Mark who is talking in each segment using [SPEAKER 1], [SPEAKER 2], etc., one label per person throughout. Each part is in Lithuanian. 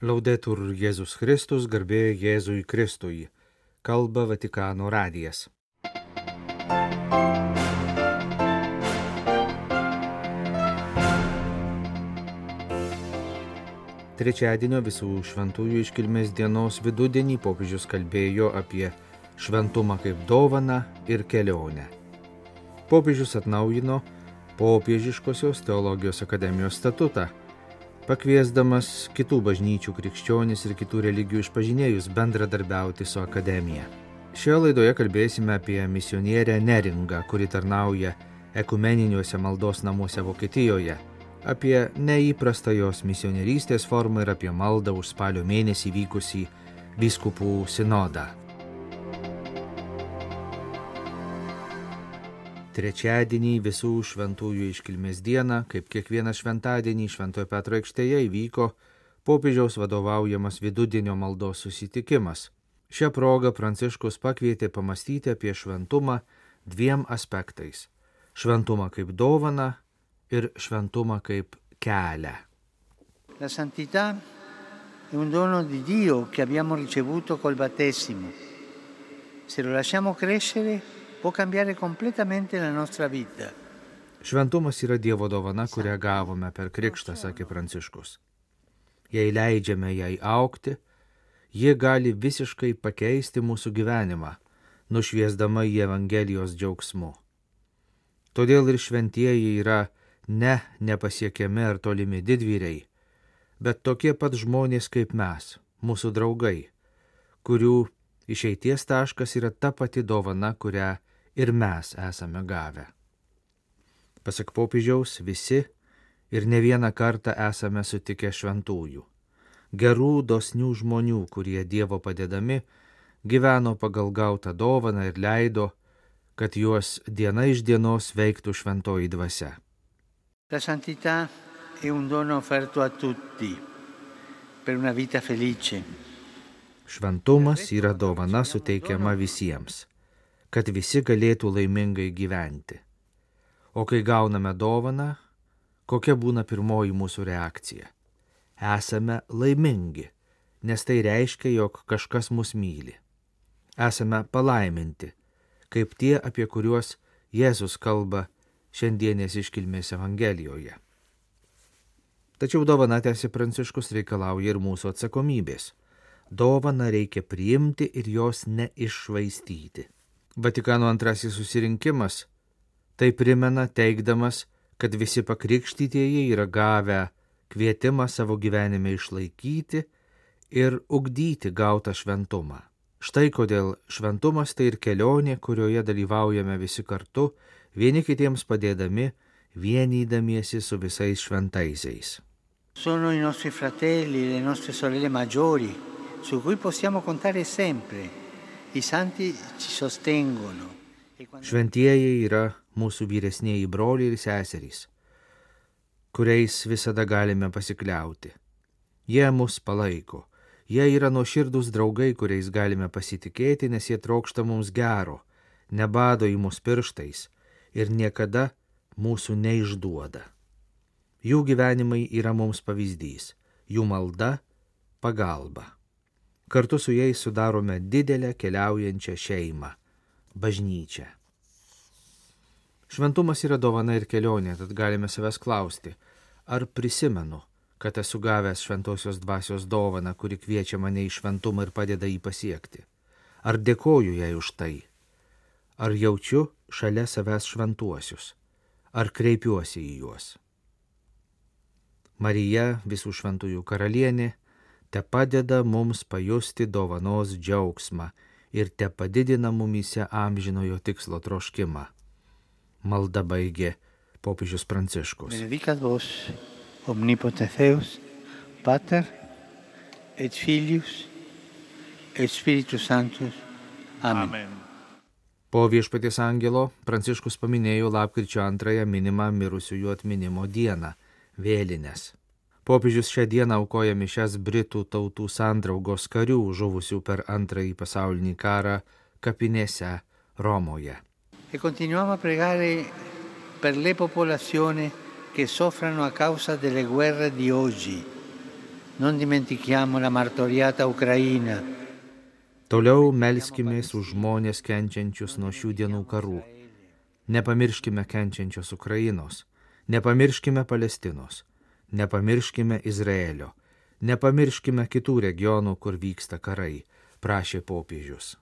[SPEAKER 1] Laudetur Jėzus Kristus, garbė Jėzui Kristui. Kalba Vatikano radijas. Trečiadienio visų šventųjų iškilmės dienos vidudienį popiežius kalbėjo apie šventumą kaip dovaną ir kelionę. Popiežius atnaujino popiežiškosios teologijos akademijos statutą, pakviesdamas kitų bažnyčių krikščionis ir kitų religijų išpažinėjus bendradarbiauti su akademija. Šioje laidoje kalbėsime apie misionierę Neringą, kuri tarnauja ekumeniniuose maldos namuose Vokietijoje, apie neįprastą jos misionierystės formą ir apie maldą už spalio mėnesį vykusį biskupų sinodą. Trečiadienį visų šventųjų iškilmės dieną, kaip kiekvieną šventadienį Šventojo Petro aikštėje įvyko popiežiaus vadovaujamas vidudienio maldos susitikimas. Šią progą Pranciškus pakvietė pamastyti apie šventumą dviem aspektais - šventumą kaip dovaną ir šventumą kaip kelią.
[SPEAKER 2] La santità è un dono di Dio che abbiamo ricevuto col battesimo. Se lo lasciamo crescere, può cambiare completamente la nostra vita.
[SPEAKER 1] Šventumas yra Dievo dovana, kurią gavome per krikštą, sakė Pranciškus. Jei leidžiame jai aukti, ji gali visiškai pakeisti mūsų gyvenimą, nušviesdama į Evangelijos džiaugsmu. Todėl ir šventieji yra ne nepasiekiami ar tolimi didvyriai, bet tokie pat žmonės kaip mes, mūsų draugai, kurių išeities taškas yra ta pati dovana, kurią ir mes esame gavę. Pasak popiežiaus, visi ir ne vieną kartą esame sutikę šventųjų. Gerų, dosnių žmonių, kurie Dievo padedami, gyveno pagal gautą dovaną ir leido, kad juos diena iš dienos veiktų šventoji dvasia.
[SPEAKER 2] La santità è un dono offerto a tutti per una vita felice.
[SPEAKER 1] Šventumas yra dovana suteikiama visiems kad visi galėtų laimingai gyventi. O kai gauname dovaną, kokia būna pirmoji mūsų reakcija? Esame laimingi, nes tai reiškia, jog kažkas mus myli. Esame palaiminti, kaip tie, apie kuriuos Jėzus kalba šiandienės iškilmės Evangelijoje. Tačiau dovana tęsi Pranciškus reikalauja ir mūsų atsakomybės. Dovaną reikia priimti ir jos neišvaistyti. Vatikano antrasis susirinkimas tai primena teikdamas, kad visi pakrikštytieji yra gavę kvietimą savo gyvenime išlaikyti ir ugdyti gautą šventumą. Štai kodėl šventumas tai ir kelionė, kurioje dalyvaujame visi kartu, vieni kitiems padėdami, vienydamiesi su visais šventaisiais.
[SPEAKER 2] Sono i nostri fratelli, le nostre sorelle maggiori, su cui possiamo contare sempre
[SPEAKER 1] Šventieji yra mūsų vyresnėji broliai ir seserys, kuriais visada galime pasikliauti. Jie mus palaiko, jie yra nuoširdus draugai, kuriais galime pasitikėti, nes jie trokšta mums gero, nebado į mus pirštais ir niekada mūsų neišduoda. Jų gyvenimai yra mums pavyzdys, jų malda - pagalba. Kartu su jais sudarome didelę keliaujančią šeimą - bažnyčią. Šventumas yra dovana ir kelionė, tad galime savęs klausti, ar prisimenu, kad esu gavęs šventosios dvasios dovaną, kuri kviečia mane į šventumą ir padeda jį pasiekti. Ar dėkoju jai už tai? Ar jaučiu šalia savęs šventuosius? Ar kreipiuosi į juos? Marija, visų šventųjų karalienė, te padeda mums pajusti dovanos džiaugsmą ir te padidina mumise amžinojo tikslo troškimą. Malda baigė popiežius Pranciškus.
[SPEAKER 2] Benedicat vos, omnipotens Deus, Pater et Filius et Spiritus Sanctus. Amen. Amen.
[SPEAKER 1] Po viešpaties angelo Pranciškus paminėjo lapkričio antrąją minimą mirusiųjų atminimo dieną - vėlinės. Popiežius šią dieną aukoja mišes Britų tautų sandraugos karių žuvusių per antrąjį pasaulinį karą kapinėse Romoje.
[SPEAKER 2] E continuiamo a pregare per le popolazioni che soffrono a causa delle guerre di oggi, Non dimentichiamo la martoriata Ucraina.
[SPEAKER 1] Toliau melskimės už žmonės kenčiančius nuo šių dienų karų. Nepamirškime kenčiančios Ukrainos, nepamirškime Palestinos, nepamirškime Izraelio, nepamirškime kitų regionų, kur vyksta karai, prašė popiežius.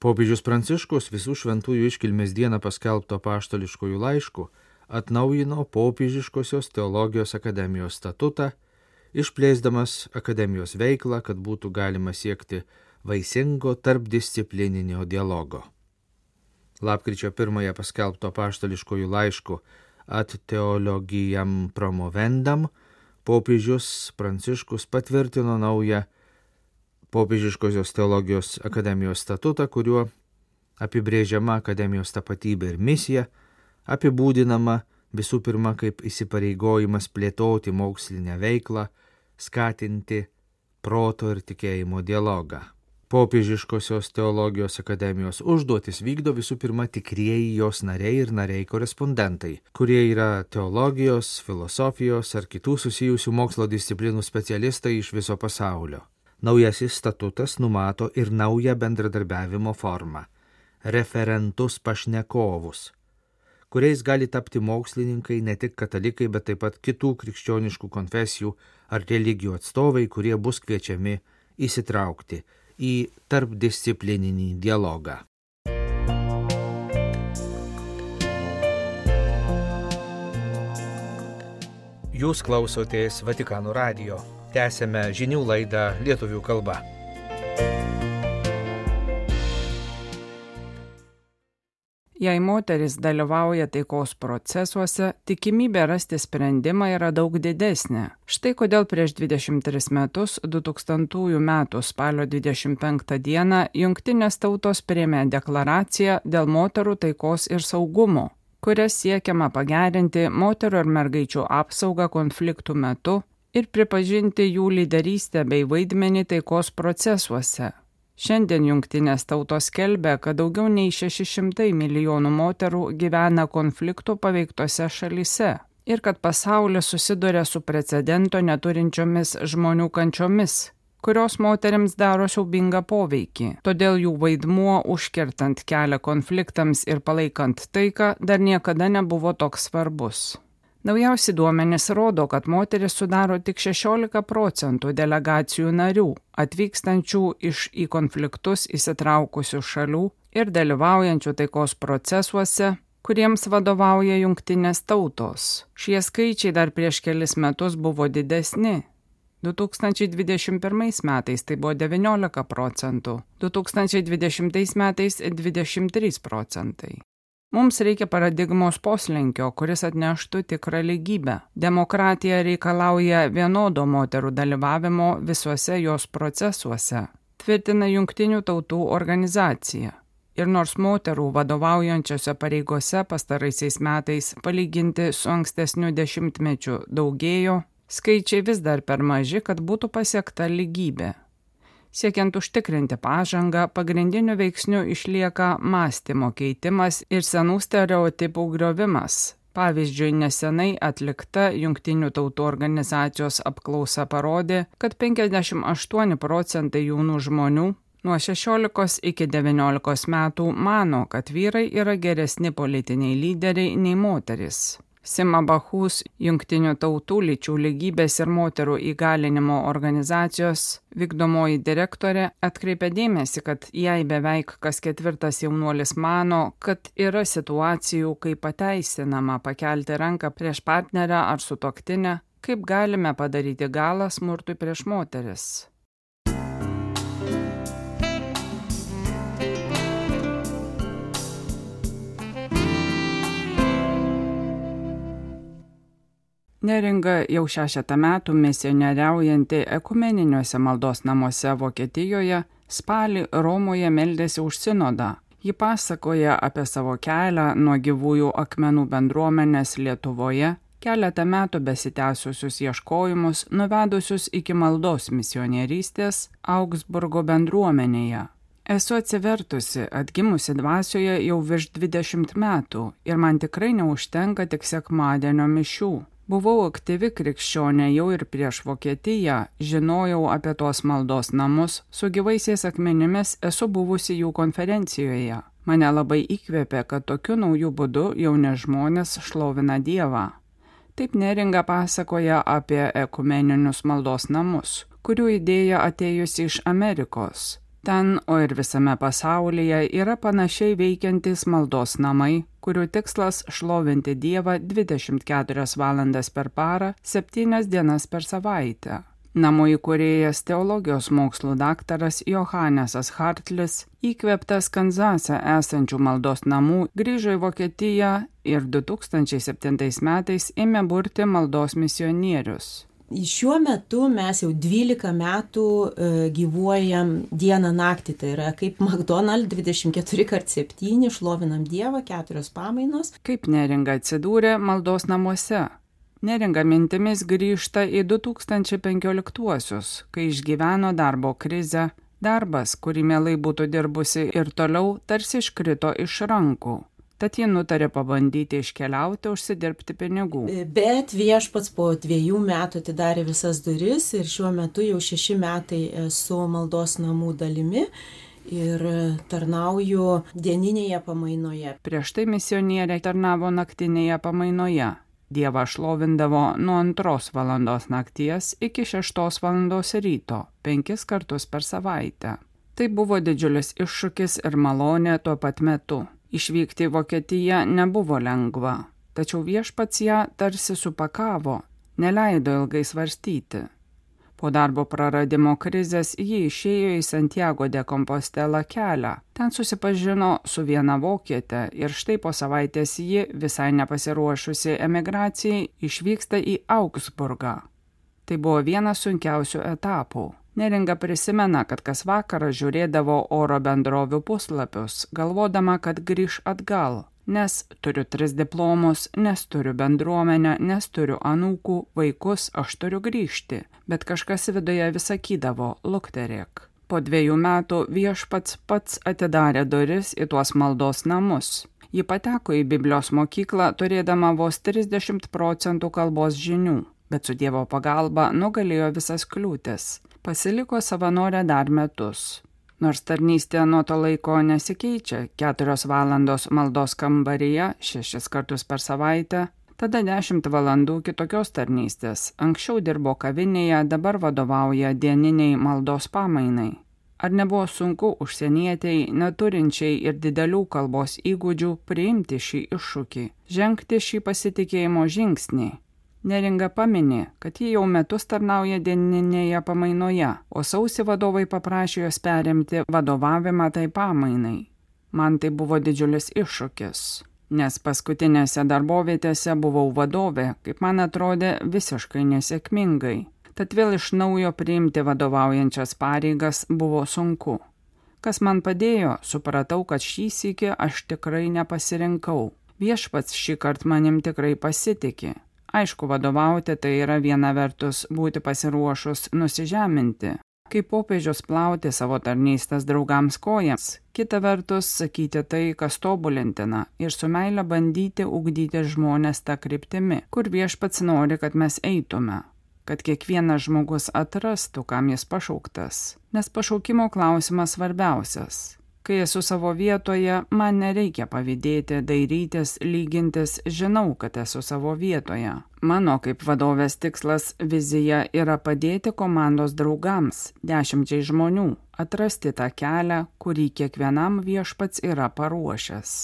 [SPEAKER 1] Popiežius Pranciškus visų šventųjų iškilmės dieną paskelbto paštališkojų laiškų atnaujino popiežiškosios teologijos akademijos statutą, išplėsdamas akademijos veiklą, kad būtų galima siekti vaisingo tarpdisciplininio dialogo. Lapkričio pirmąją paskelbto paštališkojų laiškų at teologijam promovendam popiežius Pranciškus patvirtino naują popiežiškosios teologijos akademijos statutą, kuriuo apibrėžiama akademijos tapatybė ir misija, apibūdinama visų pirma kaip įsipareigojimas plėtoti mokslinę veiklą, skatinti proto ir tikėjimo dialogą. Popiežiškosios teologijos akademijos užduotis vykdo visų pirma tikrieji jos nariai ir nariai korespondentai, kurie yra teologijos, filosofijos ar kitų susijusių mokslo disciplinų specialistai iš viso pasaulio. Naujasis statutas numato ir naują bendradarbiavimo formą - referentus pašnekovus, kuriais gali tapti mokslininkai ne tik katalikai, bet taip pat kitų krikščioniškų konfesijų ar religijų atstovai, kurie bus kviečiami įsitraukti į tarpdisciplininį dialogą. Jūs klausotės Vatikano radio. Tęsėme žinių laidą lietuvių kalba.
[SPEAKER 3] Jei moteris dalyvauja taikos procesuose, tikimybė rasti sprendimą yra daug didesnė. Štai kodėl prieš 23 metus, 2000 m. spalio 25 d. Junktinės tautos priemė deklaraciją dėl moterų taikos ir saugumo, kuria siekiama pagerinti moterų ir mergaičių apsaugą konfliktų metu ir pripažinti jų lyderystę bei vaidmenį taikos procesuose. Šiandien jungtinės tautos skelbia, kad daugiau nei 600 milijonų moterų gyvena konfliktų paveiktose šalyse ir kad pasaulis susiduria su precedento neturinčiomis žmonių kančiomis, kurios moteriams daro siaubingą poveikį. Todėl jų vaidmuo užkertant kelią konfliktams ir palaikant taiką dar niekada nebuvo toks svarbus. Naujausi duomenys rodo, kad moteris sudaro tik 16 procentų delegacijų narių, atvykstančių iš į konfliktus įsitraukusių šalių ir dalyvaujančių taikos procesuose, kuriems vadovauja jungtinės tautos. Šie skaičiai dar prieš kelis metus buvo didesni. 2021 metais tai buvo 19 procentų, 2020 metais 23 procentai. Mums reikia paradigmos poslinkio, kuris atneštų tikrą lygybę. Demokratija reikalauja vienodo moterų dalyvavimo visuose jos procesuose, tvirtina Junktinių tautų organizacija. Ir nors moterų vadovaujančiose pareigose pastaraisiais metais palyginti su ankstesniu dešimtmečiu daugėjo, skaičiai vis dar per maži, kad būtų pasiekta lygybė. Siekiant užtikrinti pažangą, pagrindiniu veiksniu išlieka mąstymo keitimas ir senų stereotipų griovimas. Pavyzdžiui, nesenai atlikta Junktinių tautų organizacijos apklausa parodė, kad 58 procentai jaunų žmonių nuo 16 iki 19 metų mano, kad vyrai yra geresni politiniai lyderiai nei moteris. Sima Bahus, Junktinių tautų lyčių lygybės ir moterų įgalinimo organizacijos vykdomoji direktorė atkreipė dėmesį, kad jei beveik kas ketvirtas jaunuolis mano, kad yra situacijų, kai pateisinama pakelti ranką prieš partnerę ar sutoktinę, kaip galime padaryti galą smurtui prieš moteris. Neringa jau šešetą metų misionieriaujanti ekumeniniuose maldos namuose Vokietijoje spalį Romoje meldėsi už sinodą. Ji pasakoja apie savo kelią nuo gyvųjų akmenų bendruomenės Lietuvoje, keletą metų besitęsusius ieškojimus, nuvedusius iki maldos misionierystės Augsburgo bendruomenėje. Esu atsivertusi, atgimusi dvasioje jau virš 20 metų ir man tikrai neužtenka tik sekmadienio mišių. Buvau aktyvi krikščionė jau ir prieš Vokietiją, žinojau apie tuos maldos namus, su gyvaisiais akmenimis esu buvusi jų konferencijoje. Mane labai įkvėpė, kad tokiu nauju būdu jauni žmonės šlovina Dievą. Taip neringa pasakoja apie ekumeninius maldos namus, kurių idėja atėjusi iš Amerikos. Ten, o ir visame pasaulyje yra panašiai veikiantys maldos namai, kurių tikslas šlovinti Dievą 24 valandas per parą, 7 dienas per savaitę. Namų įkūrėjas teologijos mokslų daktaras Johannesas Hartlis, įkveptas Kanzase esančių maldos namų, grįžo į Vokietiją ir 2007 metais ėmė burti maldos misionierius.
[SPEAKER 4] Šiuo metu mes jau 12 metų e, gyvuojam dieną naktį, tai yra kaip McDonald's 24 kart 7, šlovinam Dievą, keturios pamainos.
[SPEAKER 3] Kaip neringa atsidūrė maldos namuose. Neringa mintimis grįžta į 2015-uosius, kai išgyveno darbo krizę, darbas, kurį mielai būtų dirbusi ir toliau, tarsi iškrito iš rankų tad ji nutarė pabandyti iškeliauti, užsidirbti pinigų.
[SPEAKER 4] Bet viešpats po dviejų metų atidarė visas duris ir šiuo metu jau šeši metai esu maldos namų dalimi ir tarnauju dieninėje pamainoje.
[SPEAKER 3] Prieš tai misionieriai tarnavo naktinėje pamainoje. Dievą šlovindavo nuo antros valandos nakties iki šeštos valandos ryto, penkis kartus per savaitę. Tai buvo didžiulis iššūkis ir malonė tuo pat metu. Išvykti į Vokietiją nebuvo lengva, tačiau viešpats ją tarsi supakavo, neleido ilgai svarstyti. Po darbo praradimo krizės ji išėjo į Santiago de Compostela kelią. Ten susipažino su viena vokietė ir štai po savaitės ji, visai nepasiruošusi emigracijai, išvyksta į Augsburgą. Tai buvo vienas sunkiausių etapų. Neringa prisimena, kad kas vakarą žiūrėdavo oro bendrovių puslapius, galvodama, kad grįž atgal, nes turiu tris diplomus, nes turiu bendruomenę, nes turiu anūkų, vaikus, aš turiu grįžti, bet kažkas viduje vis sakydavo, lukterėk. Po dviejų metų viešpats pats atidarė duris į tuos maldos namus. Ji pateko į Biblijos mokyklą turėdama vos 30 procentų kalbos žinių, bet su Dievo pagalba nugalėjo visas kliūtis pasiliko savanorę dar metus. Nors tarnystė nuo to laiko nesikeičia - keturios valandos maldos kambaryje, šešis kartus per savaitę, tada dešimt valandų kitokios tarnystės. Anksčiau dirbo kavinėje, dabar vadovauja dieniniai maldos pamainai. Ar nebuvo sunku užsienietėjai, neturinčiai ir didelių kalbos įgūdžių, priimti šį iššūkį, žengti šį pasitikėjimo žingsnį? Neringa paminė, kad ji jau metus tarnauja dieninėje pamainoje, o sausi vadovai paprašė jos perimti vadovavimą tai pamainai. Man tai buvo didžiulis iššūkis, nes paskutinėse darbovietėse buvau vadovė, kaip man atrodė, visiškai nesėkmingai. Tad vėl iš naujo priimti vadovaujančias pareigas buvo sunku. Kas man padėjo, supratau, kad šį sėkį aš tikrai nepasirinkau. Viešpats šį kartą manim tikrai pasitikė Aišku, vadovauti tai yra viena vertus būti pasiruošus nusižeminti, kaip popiežius plauti savo tarnystės draugams kojams, kita vertus sakyti tai, kas tobulintina ir su meile bandyti ugdyti žmonės tą kryptimi, kur viešpats nori, kad mes eitume kad kiekvienas žmogus atrastų, kam jis pašauktas, nes pašaukimo klausimas svarbiausias Kai esu savo vietoje, man nereikia pavydėti, dairytis, lygintis, žinau, kad esu savo vietoje. Mano kaip vadovės tikslas vizija yra padėti komandos draugams, dešimčiai žmonių, atrasti tą kelią, kurį kiekvienam viešpats yra paruošęs.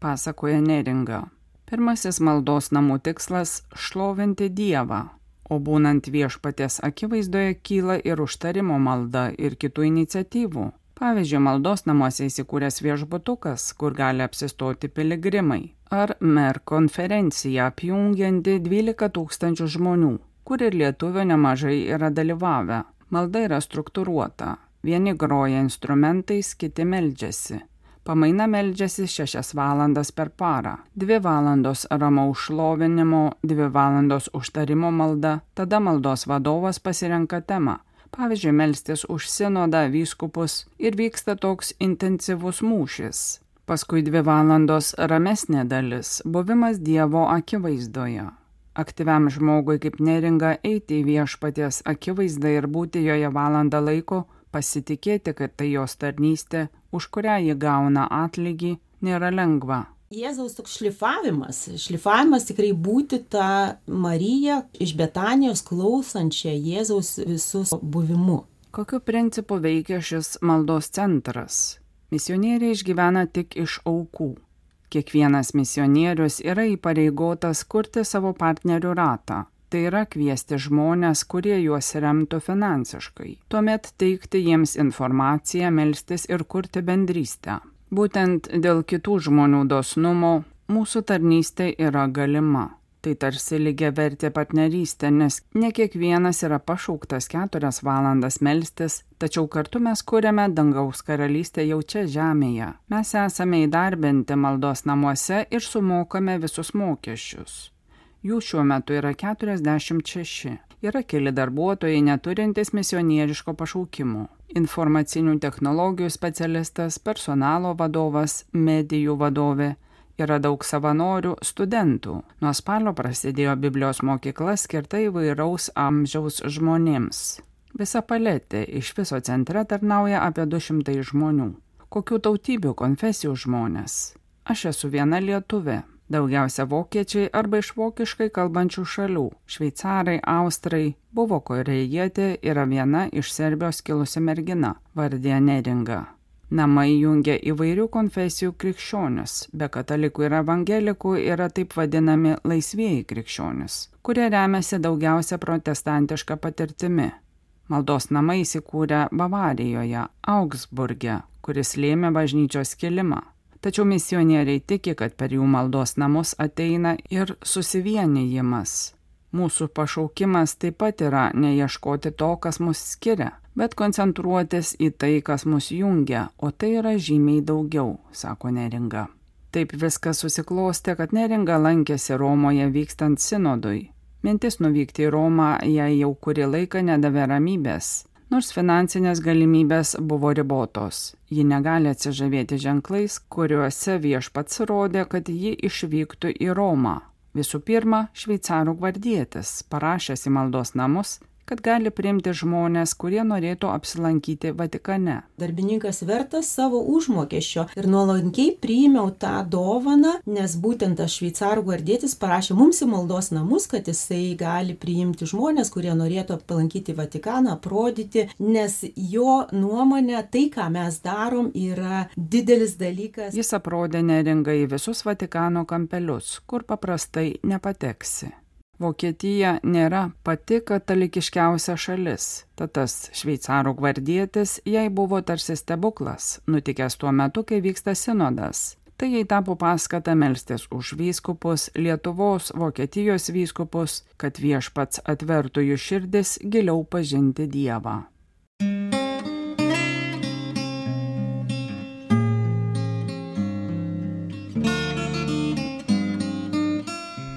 [SPEAKER 3] Pasakoja Neringa. Pirmasis maldos namų tikslas - šlovinti Dievą, o būnant viešpatės akivaizdoje kyla ir užtarimo malda ir kitų iniciatyvų Pavyzdžiui, maldos namuose įsikūręs viešbutukas, kur gali apsistoti piligrimai. Ar mer konferencija apjungianti 12 tūkstančių žmonių, kur ir lietuvio nemažai yra dalyvavę. Malda yra struktūruota. Vieni groja instrumentais, kiti meldžiasi. Pamaina meldžiasi 6 valandas per parą. 2 valandos ramaus šlovinimo, 2 valandos užtarimo malda, tada maldos vadovas pasirenka temą Pavyzdžiui, melstis už sinodą vyskupus ir vyksta toks intensyvus mūšis. Paskui dvi valandos ramesnė dalis - buvimas Dievo akivaizdoje. Aktyviam žmogui kaip neringa eiti į viešpaties akivaizdą ir būti joje valandą laiko, pasitikėti, kad tai jos tarnystė, už kurią ji gauna atlygį, nėra lengva.
[SPEAKER 4] Jėzaus toks šlifavimas, šlifavimas tikrai būti tą Mariją iš Betanijos klausančią Jėzaus visus buvimu.
[SPEAKER 3] Kokiu principu veikia šis maldos centras? Misionieriai išgyvena tik iš aukų. Kiekvienas misionierius yra įpareigotas kurti savo partnerių ratą. Tai yra kviesti žmonės, kurie juos remtų finansiškai. Tuomet teikti jiems informaciją, melstis ir kurti bendrystę. Būtent dėl kitų žmonių dosnumo mūsų tarnystė yra galima. Tai tarsi lygia vertė partnerystė, nes ne kiekvienas yra pašauktas keturias valandas melstis, tačiau kartu mes kūrėme dangaus karalystę jau čia žemėje. Mes esame įdarbinti maldos namuose ir sumokame visus mokesčius. Jų šiuo metu yra 46. Yra keli darbuotojai neturintys misionieriško pašaukimo informacinių technologijų specialistas, personalo vadovas, medijų vadovė. Yra daug savanorių, studentų. Nuo spalio prasidėjo Biblijos mokykla skirta įvairaus amžiaus žmonėms. Visa paletė iš viso centre tarnauja apie 200 žmonių. Kokių tautybių konfesijų žmonės? Aš esu viena lietuvė, Daugiausia vokiečiai arba iš vokiškai kalbančių šalių - šveicarai, austrai, buvo korejietė, yra viena iš Serbijos kilusi mergina, vardė Neringa. Namai jungia įvairių konfesijų krikščionis, be katalikų ir evangelikų yra taip vadinami laisvėjai krikščionis, kurie remiasi daugiausia protestantiška patirtimi. Maldos namai įsikūrė Bavarijoje, Augsburge, kuris lėmė bažnyčios kilimą. Tačiau misionieriai tiki, kad per jų maldos namus ateina ir susivienijimas. Mūsų pašaukimas taip pat yra neieškoti to, kas mus skiria, bet koncentruotis į tai, kas mus jungia, o tai yra žymiai daugiau, sako Neringa. Taip viskas susiklostė, kad Neringa lankėsi Romoje vykstant sinodui. Mintis nuvykti į Romą jai jau kurį laiką nedavė ramybės, nors finansinės galimybės buvo ribotos. Ji negali atsižavėti ženklais, kuriuose viešpats rodė, kad ji išvyktų į Romą. Visų pirma, šveicarų gvardietis, parašęs į maldos namus, kad gali priimti žmonės, kurie norėtų apsilankyti Vatikane.
[SPEAKER 4] Darbininkas vertas savo užmokesčio ir nuolankiai priėmiau tą dovaną, nes būtent tas šveicarų gvardėtis parašė mums į maldos namus, kad jisai gali priimti žmonės, kurie norėtų aplankyti Vatikaną, aprodyti, nes jo nuomonė tai, ką mes darom, yra didelis dalykas.
[SPEAKER 3] Jis aprodė neringai visus Vatikano kampelius, kur paprastai nepateksi. Vokietija nėra pati katalikiškiausia šalis, tad tas šveicarų gvardietis jai buvo tarsi stebuklas, nutikęs tuo metu, kai vyksta sinodas. Tai jai tapo paskata melstis už vyskupus, Lietuvos, Vokietijos vyskupus, kad viešpats atvertų jų širdis giliau pažinti Dievą.